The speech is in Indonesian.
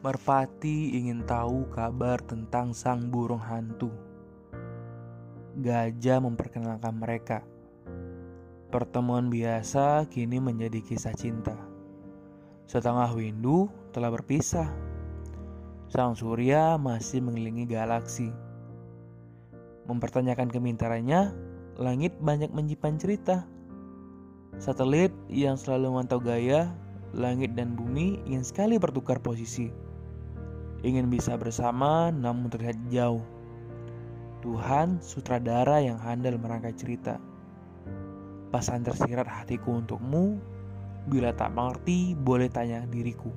Merpati ingin tahu kabar tentang sang burung hantu. Gajah memperkenalkan mereka. Pertemuan biasa kini menjadi kisah cinta. Setengah windu telah berpisah. Sang surya masih mengelilingi galaksi. Mempertanyakan kemintarannya, langit banyak menyimpan cerita. Satelit yang selalu memantau gaya, langit dan bumi ingin sekali bertukar posisi ingin bisa bersama namun terlihat jauh. Tuhan sutradara yang handal merangkai cerita. Pesan tersirat hatiku untukmu, bila tak mengerti boleh tanya diriku.